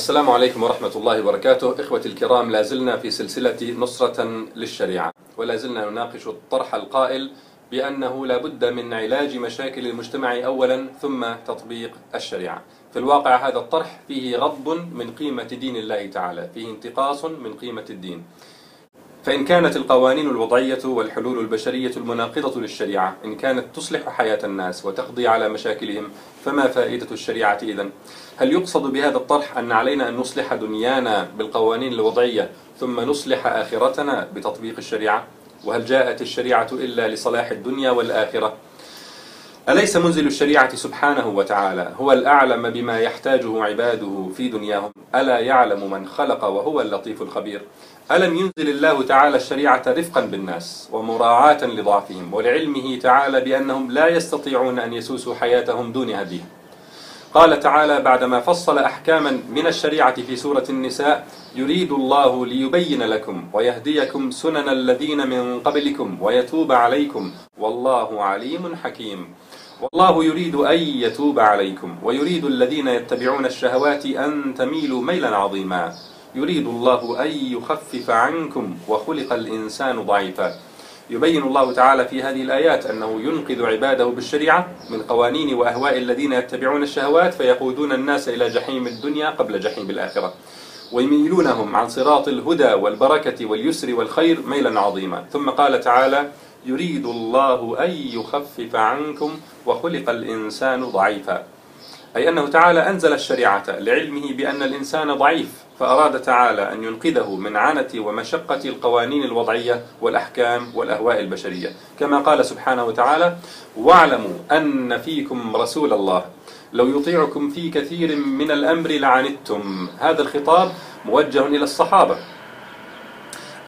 السلام عليكم ورحمة الله وبركاته إخوتي الكرام لا زلنا في سلسلة نصرة للشريعة ولا زلنا نناقش الطرح القائل بأنه لا بد من علاج مشاكل المجتمع أولا ثم تطبيق الشريعة في الواقع هذا الطرح فيه غض من قيمة دين الله تعالى فيه انتقاص من قيمة الدين فإن كانت القوانين الوضعية والحلول البشرية المناقضة للشريعة إن كانت تصلح حياة الناس وتقضي على مشاكلهم فما فائدة الشريعة إذن؟ هل يقصد بهذا الطرح أن علينا أن نصلح دنيانا بالقوانين الوضعية ثم نصلح آخرتنا بتطبيق الشريعة؟ وهل جاءت الشريعة إلا لصلاح الدنيا والآخرة؟ أليس منزل الشريعة سبحانه وتعالى هو الأعلم بما يحتاجه عباده في دنياهم ألا يعلم من خلق وهو اللطيف الخبير ألم ينزل الله تعالى الشريعة رفقا بالناس ومراعاة لضعفهم ولعلمه تعالى بأنهم لا يستطيعون أن يسوسوا حياتهم دون هديه قال تعالى بعدما فصل أحكاما من الشريعة في سورة النساء يريد الله ليبين لكم ويهديكم سنن الذين من قبلكم ويتوب عليكم والله عليم حكيم والله يريد أن يتوب عليكم ويريد الذين يتبعون الشهوات أن تميلوا ميلا عظيما يريد الله أن يخفف عنكم وخلق الإنسان ضعيفا يبين الله تعالى في هذه الآيات أنه ينقذ عباده بالشريعة من قوانين وأهواء الذين يتبعون الشهوات فيقودون الناس إلى جحيم الدنيا قبل جحيم الآخرة ويميلونهم عن صراط الهدى والبركة واليسر والخير ميلا عظيما ثم قال تعالى يريد الله أن يخفف عنكم وخلق الإنسان ضعيفا أي أنه تعالى أنزل الشريعة لعلمه بأن الإنسان ضعيف فأراد تعالى أن ينقذه من عنة ومشقة القوانين الوضعية والأحكام والأهواء البشرية كما قال سبحانه وتعالى واعلموا أن فيكم رسول الله لو يطيعكم في كثير من الأمر لعنتم هذا الخطاب موجه إلى الصحابة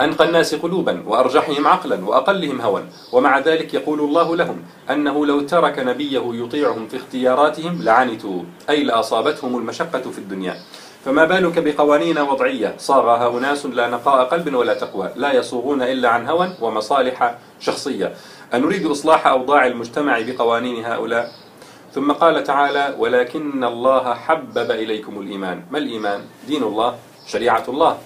أنقى الناس قلوبا وأرجحهم عقلا وأقلهم هوا ومع ذلك يقول الله لهم أنه لو ترك نبيه يطيعهم في اختياراتهم لعنتوا أي لأصابتهم المشقة في الدنيا فما بالك بقوانين وضعية صاغها أناس لا نقاء قلب ولا تقوى لا يصوغون إلا عن هوى ومصالح شخصية أنريد إصلاح أوضاع المجتمع بقوانين هؤلاء ثم قال تعالى ولكن الله حبب إليكم الإيمان ما الإيمان؟ دين الله شريعة الله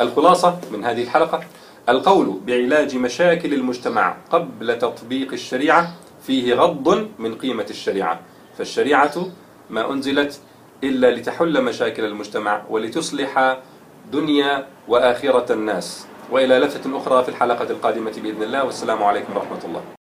الخلاصة من هذه الحلقة القول بعلاج مشاكل المجتمع قبل تطبيق الشريعة فيه غض من قيمة الشريعة فالشريعة ما أنزلت إلا لتحل مشاكل المجتمع ولتصلح دنيا وآخرة الناس وإلى لفتة أخرى في الحلقة القادمة بإذن الله والسلام عليكم ورحمة الله